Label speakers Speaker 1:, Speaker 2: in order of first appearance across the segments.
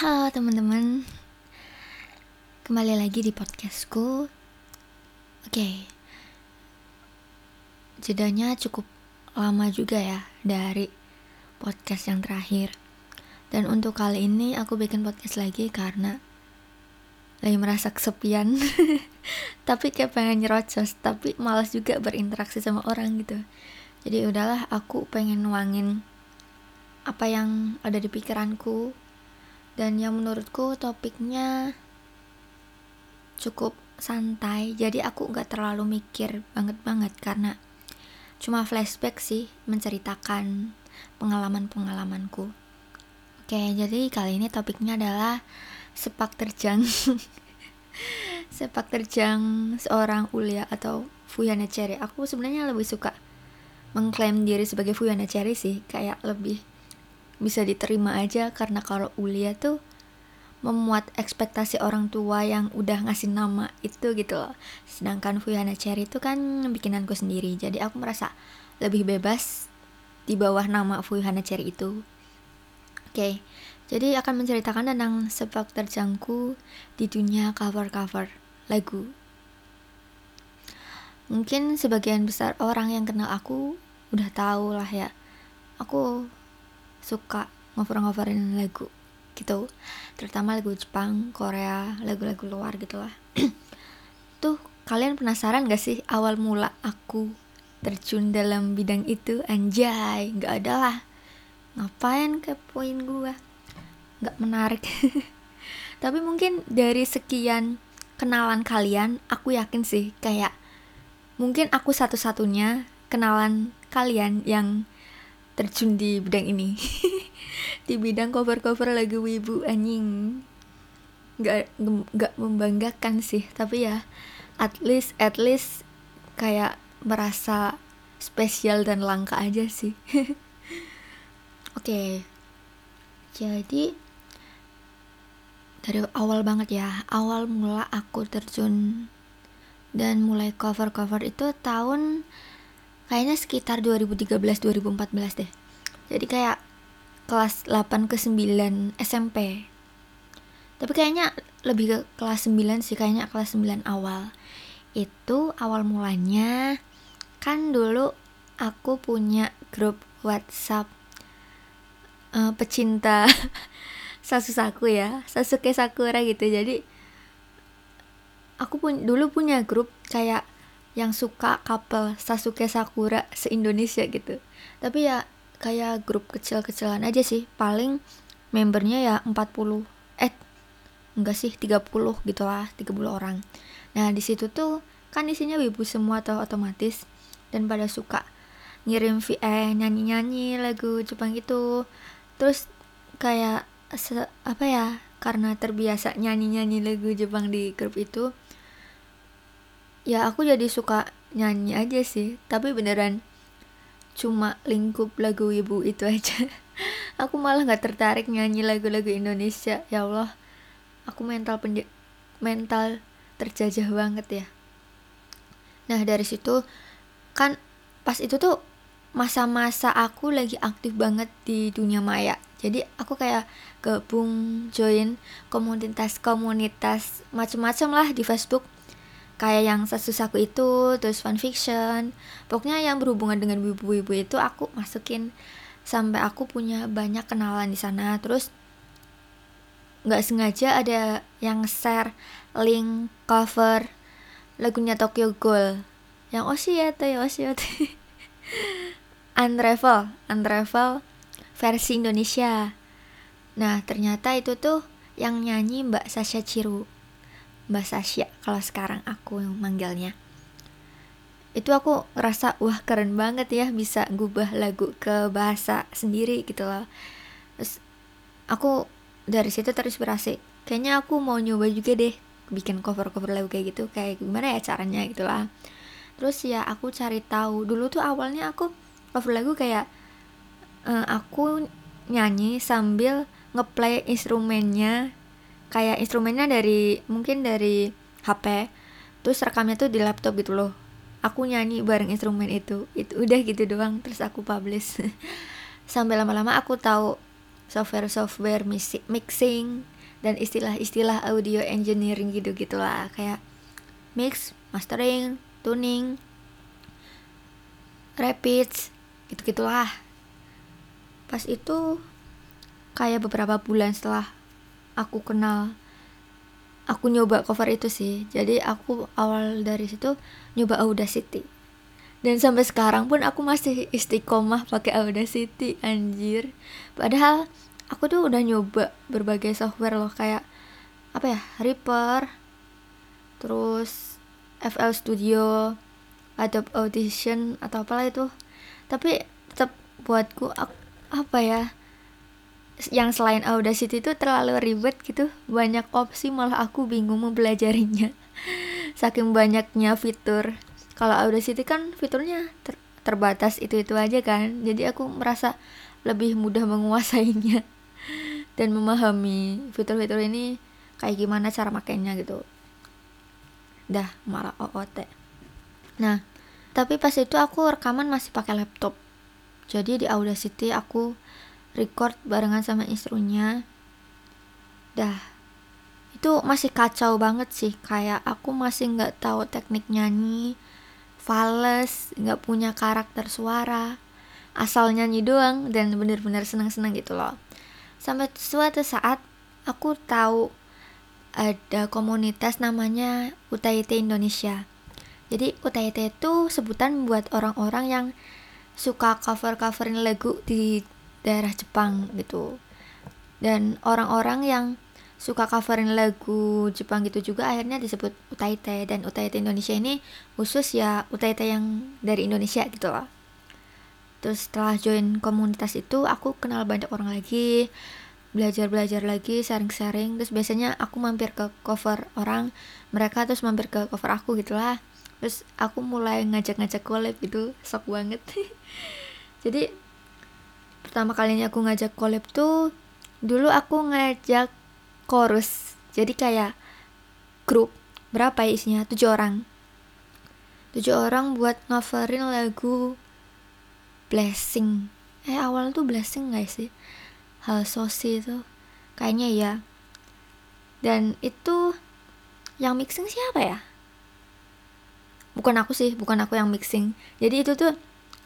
Speaker 1: Halo teman-teman. Kembali lagi di podcastku. Oke. Jedanya cukup lama juga ya Dari podcast yang terakhir. Dan untuk kali ini aku bikin podcast lagi karena Lagi merasa kesepian. Tapi kayak pengen nyerocos Tapi malas juga berinteraksi sama orang gitu. Jadi udahlah aku pengen nuangin Apa yang ada di pikiranku dan yang menurutku topiknya cukup santai. Jadi aku nggak terlalu mikir banget banget karena cuma flashback sih menceritakan pengalaman pengalamanku oke jadi kali ini topiknya adalah sepak terjang. Sepak terjang seorang Ulia atau Fuyana Cherry aku sebenarnya lebih suka mengklaim diri sebagai Fuyana Cherry sih. Kayak lebih bisa diterima aja karena kalau Ulia tuh memuat ekspektasi orang tua yang udah ngasih nama itu gitu loh. Sedangkan Fuyana Cherry itu kan bikinanku sendiri jadi aku merasa lebih bebas di bawah nama Fuyana Cherry itu. Oke okay. jadi akan menceritakan tentang sepak terjangku di dunia cover-cover lagu. Mungkin sebagian besar orang yang kenal aku udah tahu lah ya. Aku suka ngover-ngoverin lagu gitu. Terutama lagu Jepang, Korea, lagu-lagu luar gitu lah. Tuh kalian penasaran gak sih awal mula aku terjun dalam bidang itu? Anjay gak ada lah. Ngapain kepoin gua? Gak menarik. Tapi mungkin dari sekian kenalan kalian aku yakin sih kayak mungkin aku satu-satunya kenalan kalian yang terjun di bidang ini di bidang cover-cover lagu wibu anjing nggak nggak membanggakan sih tapi ya at least at least kayak merasa spesial dan langka aja sih oke okay. jadi dari awal banget ya awal mula aku terjun dan mulai cover-cover itu tahun kayaknya sekitar 2013-2014 deh. Jadi kayak kelas 8 ke 9 SMP tapi kayaknya lebih ke kelas 9 sih kayaknya kelas 9 awal. Itu awal mulanya kan dulu aku punya grup WhatsApp uh, pecinta Sasusaku ya Sasuke Sakura gitu. Jadi aku pun dulu punya grup kayak yang suka couple Sasuke Sakura se-Indonesia gitu. Tapi ya kayak grup kecil-kecilan aja sih. Paling membernya ya 40 eh enggak sih 30 gitu lah 30 orang. Nah di situ tuh kan isinya wibu semua atau otomatis. Dan pada suka ngirim VN nyanyi-nyanyi lagu Jepang gitu terus kayak se apa ya karena terbiasa nyanyi-nyanyi lagu Jepang di grup itu ya aku jadi suka nyanyi aja sih tapi beneran cuma lingkup lagu ibu itu aja. Aku malah nggak tertarik nyanyi lagu-lagu Indonesia. Ya Allah aku mental penj mental terjajah banget ya. Nah dari situ kan pas itu tuh masa-masa aku lagi aktif banget di dunia maya. Jadi aku kayak gabung join komunitas-komunitas macem-macem lah di Facebook kayak yang sesusaku itu terus fanfiction pokoknya yang berhubungan dengan ibu-ibu itu aku masukin sampai aku punya banyak kenalan di sana. Terus nggak sengaja ada yang share link cover lagunya Tokyo Ghoul. Yang Oshiete ya Oshiete Unravel Unravel versi Indonesia. Nah ternyata itu tuh yang nyanyi Mbak Sasha Chiru Mbak Sasha kalau sekarang aku yang manggilnya itu aku ngerasa wah keren banget ya bisa ngubah lagu ke bahasa sendiri gitu loh. Terus aku dari situ terinspirasi kayaknya aku mau nyoba juga deh bikin cover-cover lagu kayak gitu kayak gimana ya caranya gitu lah. Terus ya aku cari tahu dulu tuh awalnya aku cover lagu kayak uh, aku nyanyi sambil ngeplay instrumennya kayak instrumennya dari mungkin dari HP terus rekamnya tuh di laptop gitu loh. Aku nyanyi bareng instrumen itu. Itu udah gitu doang terus aku publish. Sampai lama-lama aku tahu software-software mixing dan istilah-istilah audio engineering gitu gitulah. Kayak mix, mastering, tuning, rapids gitu gitulah pas itu kayak beberapa bulan setelah aku kenal aku nyoba cover itu sih. Jadi aku awal dari situ nyoba Audacity. Dan sampai sekarang pun aku masih istiqomah pakai Audacity anjir. Padahal aku tuh udah nyoba berbagai software loh kayak apa ya Reaper terus FL Studio Adobe Audition atau apalah itu. Tapi tetap buatku apa ya yang selain Audacity itu terlalu ribet gitu. Banyak opsi malah aku bingung mempelajarinya. Saking banyaknya fitur. Kalau Audacity kan fiturnya ter terbatas itu itu aja kan. Jadi aku merasa lebih mudah menguasainya dan memahami fitur-fitur ini kayak gimana cara makainya gitu. Dah malah OOT nah tapi pas itu aku rekaman masih pakai laptop. Jadi di Audacity aku record barengan sama instrunya dah itu masih kacau banget sih. Kayak aku masih nggak tahu teknik nyanyi fales nggak punya karakter suara asal nyanyi doang dan bener-bener seneng-seneng gitu loh. Sampai suatu saat aku tahu ada komunitas namanya UTIT Indonesia. Jadi UTIT itu sebutan buat orang-orang yang suka cover-coverin lagu di daerah Jepang gitu. Dan orang-orang yang suka coverin lagu Jepang gitu juga akhirnya disebut UTIT dan UTIT Indonesia ini khusus ya UTIT yang dari Indonesia gitu loh. Terus setelah join komunitas itu aku kenal banyak orang lagi belajar-belajar lagi sharing-sharing. Terus biasanya aku mampir ke cover orang mereka terus mampir ke cover aku gitulah terus aku mulai ngajak-ngajak collab gitu sok banget. Jadi pertama kalinya aku ngajak collab tuh dulu aku ngajak chorus. Jadi kayak grup berapa ya isinya? Tujuh orang. Tujuh orang buat ngoverin lagu blessing. Eh awal tuh blessing gak sih? Hal sosi itu. Kayaknya ya dan itu yang mixing siapa ya? Bukan aku sih bukan aku yang mixing. Jadi itu tuh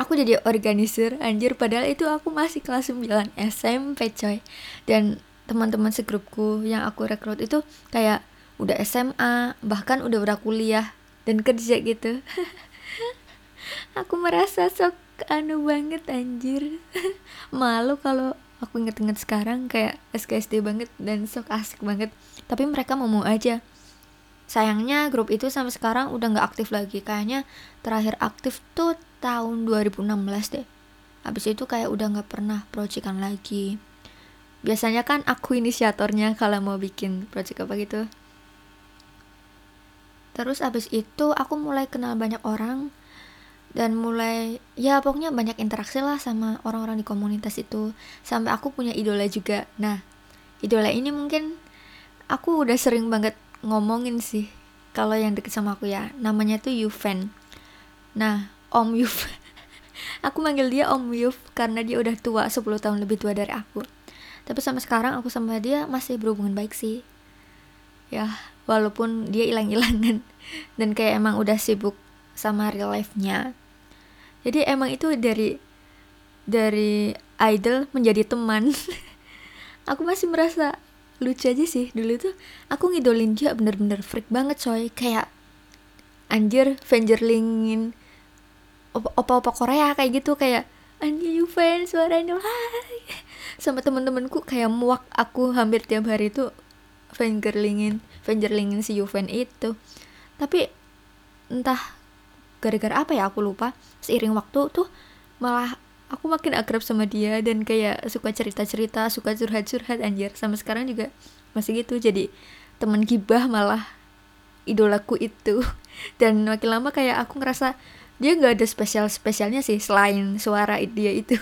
Speaker 1: aku jadi organizer anjir padahal itu aku masih kelas 9 SMP coy. Dan teman-teman segrupku yang aku rekrut itu kayak udah SMA bahkan udah udah kuliah dan kerja gitu. Aku merasa sok anu banget anjir. Malu kalau aku inget-inget sekarang kayak SKSD banget dan sok asik banget. Tapi mereka mau mau aja. Sayangnya grup itu sampai sekarang udah nggak aktif lagi. Kayaknya terakhir aktif tuh tahun 2016 deh. Habis itu kayak udah nggak pernah proyekan lagi. Biasanya kan aku inisiatornya kalau mau bikin project apa gitu. Terus abis itu aku mulai kenal banyak orang dan mulai ya pokoknya banyak interaksi lah sama orang-orang di komunitas itu. Sampai aku punya idola juga. Nah idola ini mungkin aku udah sering banget ngomongin sih kalau yang deket sama aku ya. Namanya tuh Yuven. Nah Om Yuf. Aku manggil dia Om Yuf karena dia udah tua 10 tahun lebih tua dari aku. Tapi sampai sekarang aku sama dia masih berhubungan baik sih. Ya walaupun dia hilang-hilangan. Dan kayak emang udah sibuk sama real life-nya. Jadi emang itu dari dari idol menjadi teman. Aku masih merasa lucu aja sih. Dulu tuh aku ngidolin dia bener-bener freak banget coy. Kayak anjir Vangerlingin opa-opa Korea kayak gitu kayak anjir fans suaranya sama temen-temenku kayak muak aku hampir tiap hari tuh Vangerlingin Vangerlingin si Yuven itu. Tapi entah gara-gara apa ya aku lupa. Seiring waktu tuh malah aku makin akrab sama dia dan kayak suka cerita-cerita suka curhat-curhat anjir. Sama sekarang juga masih gitu jadi teman gibah malah idolaku itu. Dan makin lama kayak aku ngerasa dia nggak ada spesial spesialnya sih selain suara dia itu.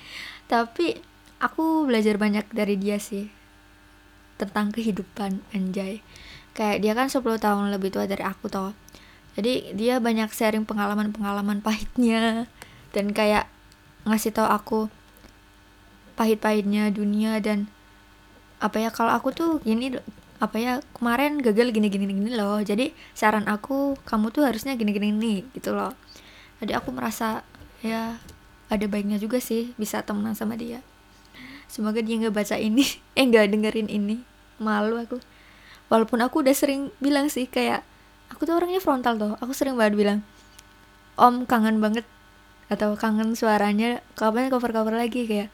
Speaker 1: Tapi aku belajar banyak dari dia sih tentang kehidupan anjay. Kayak dia kan 10 tahun lebih tua dari aku toh. Jadi dia banyak sharing pengalaman-pengalaman pahitnya. Dan kayak ngasih tau aku pahit-pahitnya dunia dan apa ya kalau aku tuh gini apa ya kemarin gagal gini gini gini loh. Jadi saran aku kamu tuh harusnya gini gini nih gitu loh jadi aku merasa ya ada baiknya juga sih bisa temenan sama dia. Semoga dia nggak baca ini eh nggak dengerin ini. Malu aku. Walaupun aku udah sering bilang sih kayak aku tuh orangnya frontal tuh aku sering banget bilang om kangen banget. Atau kangen suaranya. Kapan cover cover lagi kayak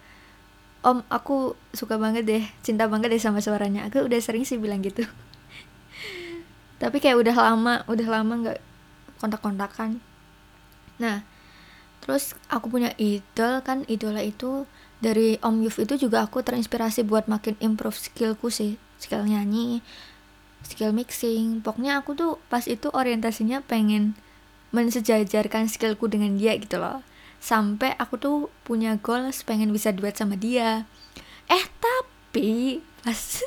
Speaker 1: om aku suka banget deh cinta banget deh sama suaranya. Aku udah sering sih bilang gitu. Tapi kayak udah lama udah lama nggak kontak-kontakan nah terus aku punya idol kan idola itu dari Om Yuf itu juga aku terinspirasi buat makin improve skillku sih skill nyanyi skill mixing. Pokoknya aku tuh pas itu orientasinya pengen mensejajarkan skillku dengan dia gitu loh. Sampai aku tuh punya goals pengen bisa duet sama dia. Eh tapi pas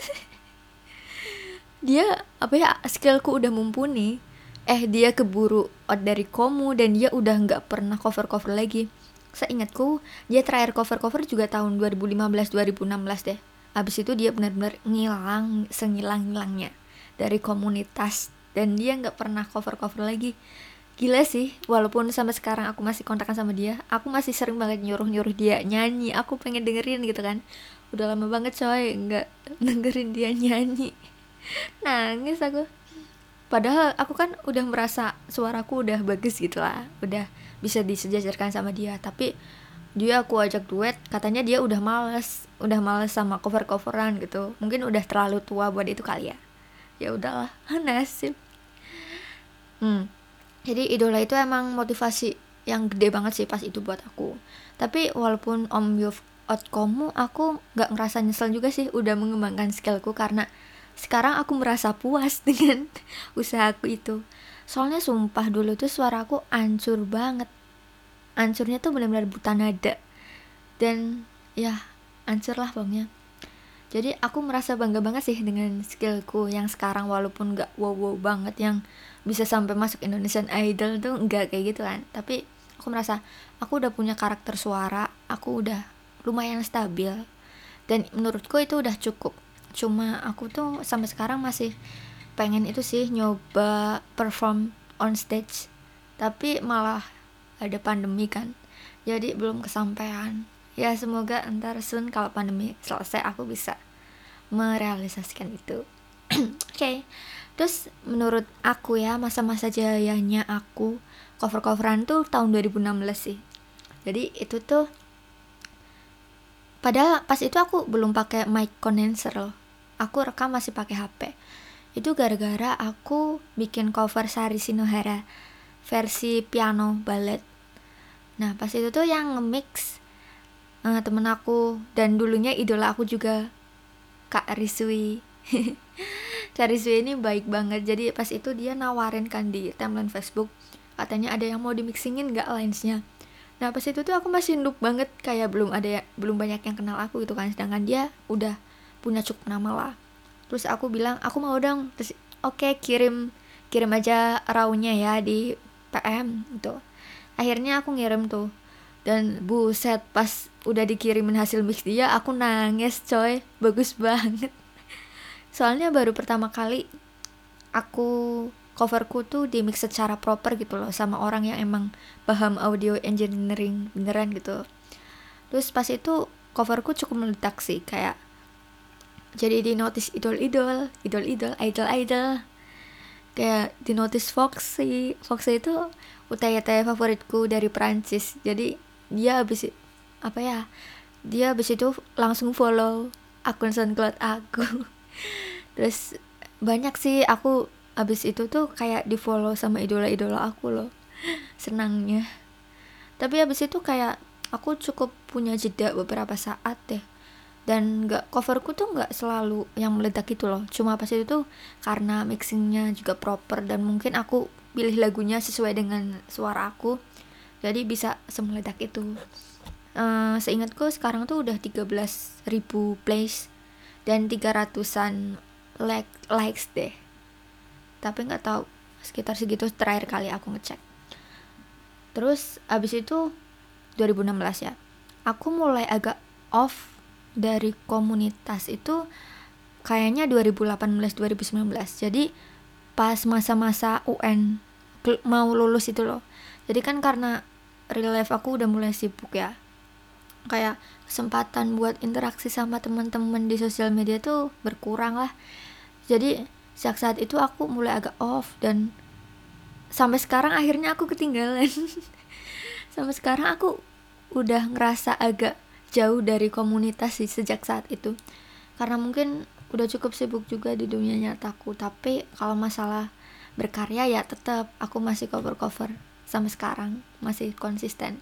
Speaker 1: dia apa ya skillku udah mumpuni eh dia keburu out dari komu dan dia udah nggak pernah cover cover lagi. Seingatku dia terakhir cover cover juga tahun 2015 2016 deh. Abis itu dia benar-benar ngilang sengilang ngilangnya dari komunitas dan dia nggak pernah cover cover lagi. Gila sih walaupun sampai sekarang aku masih kontakkan sama dia aku masih sering banget nyuruh nyuruh dia nyanyi. Aku pengen dengerin gitu kan. Udah lama banget coy nggak dengerin dia nyanyi. Nangis aku padahal aku kan udah merasa suaraku udah bagus gitu lah. Udah bisa disejajarkan sama dia. Tapi dia aku ajak duet katanya dia udah males. Udah males sama cover coveran gitu. Mungkin udah terlalu tua buat itu kali ya. Ya udahlah nasib. Hmm. Jadi idola itu emang motivasi yang gede banget sih pas itu buat aku. Tapi walaupun Om Yuf outcome aku nggak ngerasa nyesel juga sih udah mengembangkan skillku karena sekarang aku merasa puas dengan usahaku itu. Soalnya sumpah dulu tuh suaraku ancur banget. Ancurnya tuh benar-benar buta nada. Dan ya ancur lah bangnya jadi aku merasa bangga banget sih dengan skillku yang sekarang walaupun nggak wow wow banget yang bisa sampai masuk Indonesian Idol tuh enggak kayak gitu kan. Tapi aku merasa aku udah punya karakter suara aku udah lumayan stabil. Dan menurutku itu udah cukup cuma aku tuh sampai sekarang masih pengen itu sih nyoba perform on stage. Tapi malah ada pandemi kan. Jadi belum kesampaian. Ya semoga ntar soon kalau pandemi selesai aku bisa merealisasikan itu. Oke. Okay terus menurut aku ya masa-masa jayanya aku cover-coveran tuh tahun 2016 sih. Jadi itu tuh padahal pas itu aku belum pakai mic condenser loh aku rekam masih pakai HP itu gara-gara aku bikin cover Sari Sinohara versi piano ballet. Nah pas itu tuh yang nge-mix uh, temen aku dan dulunya idola aku juga Kak Risui. Cariswe ini baik banget. Jadi pas itu dia nawarin kan di timeline Facebook katanya ada yang mau dimixingin nggak linesnya. Nah pas itu tuh aku masih noob banget kayak belum ada ya, belum banyak yang kenal aku gitu kan. Sedangkan dia udah punya cukup nama lah. Terus aku bilang aku mau dong. Terus oke okay, kirim kirim aja rawnya ya di PM gitu. Akhirnya aku ngirim tuh. Dan buset pas udah dikirimin hasil mix dia aku nangis coy. Bagus banget. Soalnya baru pertama kali aku coverku tuh di mix secara proper gitu loh sama orang yang emang paham audio engineering beneran gitu. Terus pas itu coverku cukup meledak sih kayak jadi di notice idol idol idol idol idol idol kayak di notice Foxy. Foxy itu utaya-utaya favoritku dari Prancis jadi dia abis apa ya? Dia abis itu langsung follow akun SoundCloud aku. Terus banyak sih aku abis itu tuh kayak di follow sama idola-idola aku loh. Senangnya. Tapi abis itu kayak aku cukup punya jeda beberapa saat deh dan nggak coverku tuh nggak selalu yang meledak itu loh. Cuma pas itu tuh karena mixingnya juga proper dan mungkin aku pilih lagunya sesuai dengan suara aku jadi bisa semeledak itu. Uh, seingatku sekarang tuh udah 13.000 plays dan 300an like likes deh. Tapi nggak tahu sekitar segitu terakhir kali aku ngecek. Terus abis itu 2016 ya aku mulai agak off dari komunitas itu kayaknya 2018-2019 jadi pas masa-masa UN mau lulus itu loh. Jadi kan karena real life aku udah mulai sibuk ya. Kayak kesempatan buat interaksi sama teman-teman di sosial media tuh berkurang lah. Jadi sejak saat itu aku mulai agak off dan sampai sekarang akhirnya aku ketinggalan. Sampai sekarang aku udah ngerasa agak jauh dari komunitas sih sejak saat itu. Karena mungkin udah cukup sibuk juga di dunia nyataku tapi kalau masalah berkarya ya tetap aku masih cover cover sampai sekarang masih konsisten.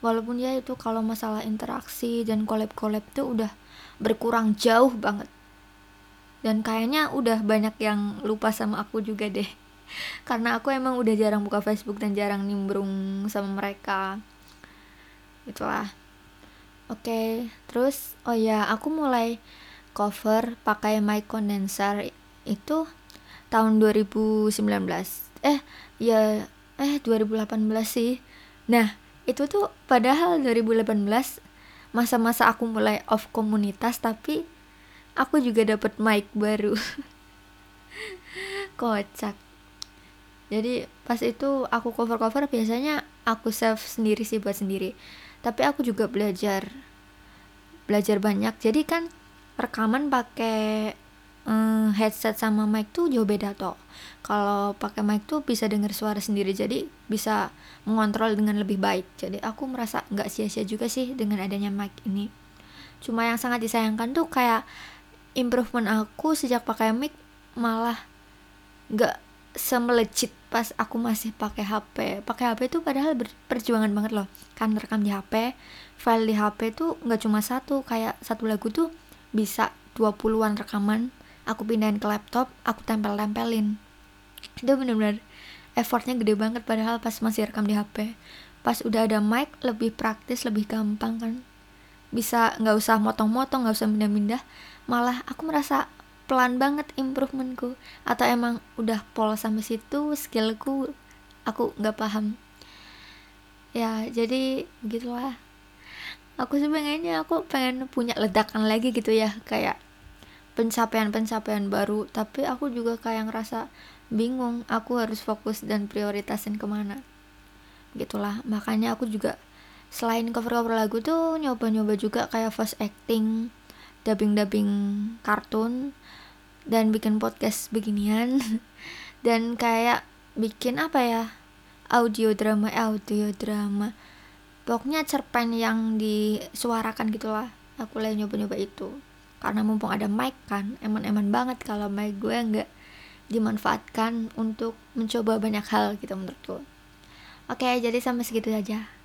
Speaker 1: Walaupun ya itu kalau masalah interaksi dan collab collab tuh udah berkurang jauh banget. Dan kayaknya udah banyak yang lupa sama aku juga deh. Karena aku emang udah jarang buka Facebook dan jarang nimbrung sama mereka. Itulah oke okay. terus oh ya aku mulai cover pakai mic condenser itu tahun 2019 eh ya eh 2018 sih. Nah itu tuh padahal 2018 masa-masa aku mulai off komunitas tapi aku juga dapat mic baru. Kocak. Jadi pas itu aku cover-cover biasanya aku save sendiri sih buat sendiri tapi aku juga belajar belajar banyak. Jadi kan rekaman pakai um, headset sama mic tuh jauh beda toh. Kalau pakai mic tuh bisa dengar suara sendiri jadi bisa mengontrol dengan lebih baik. Jadi aku merasa nggak sia-sia juga sih dengan adanya mic ini. Cuma yang sangat disayangkan tuh kayak improvement aku sejak pakai mic malah nggak semelejit pas aku masih pakai HP pakai HP tuh padahal perjuangan banget loh. Kan rekam di HP file di HP tuh nggak cuma satu kayak satu lagu tuh bisa 20-an rekaman. Aku pindahin ke laptop aku tempel-tempelin. Itu bener-bener effortnya gede banget padahal pas masih rekam di HP pas udah ada mic lebih praktis lebih gampang kan. Bisa nggak usah motong-motong nggak usah pindah-pindah malah aku merasa pelan banget improvementku. Atau emang udah polos sampai situ skillku aku nggak paham. Ya jadi begitulah. Aku sih pengennya aku pengen punya ledakan lagi gitu ya kayak pencapaian-pencapaian baru. Tapi aku juga kayak ngerasa bingung aku harus fokus dan prioritasin ke mana. Gitulah. Makanya aku juga selain cover-cover lagu tuh nyoba-nyoba juga kayak voice acting dubbing-dubbing kartun dan bikin podcast beginian. Dan kayak bikin apa ya? Audio drama eh, audio drama. Pokoknya cerpen yang disuarakan gitulah aku lagi nyoba-nyoba itu. Karena mumpung ada mic kan eman-eman banget kalau mic gue nggak dimanfaatkan untuk mencoba banyak hal gitu menurutku. Oke jadi sampai segitu aja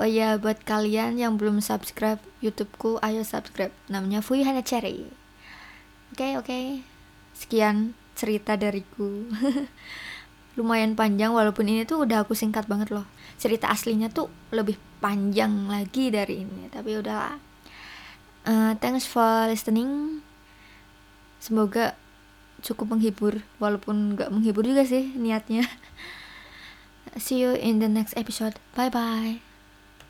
Speaker 1: oh ya buat kalian yang belum subscribe youtubeku ayo subscribe. Namanya Fui Hana Cherry. Oke oke. Sekian cerita dariku. Lumayan panjang walaupun ini tuh udah aku singkat banget loh. Cerita aslinya tuh lebih panjang lagi dari ini tapi udahlah uh, thanks for listening. Semoga cukup menghibur walaupun nggak menghibur juga sih niatnya. See you in the next episode. Bye bye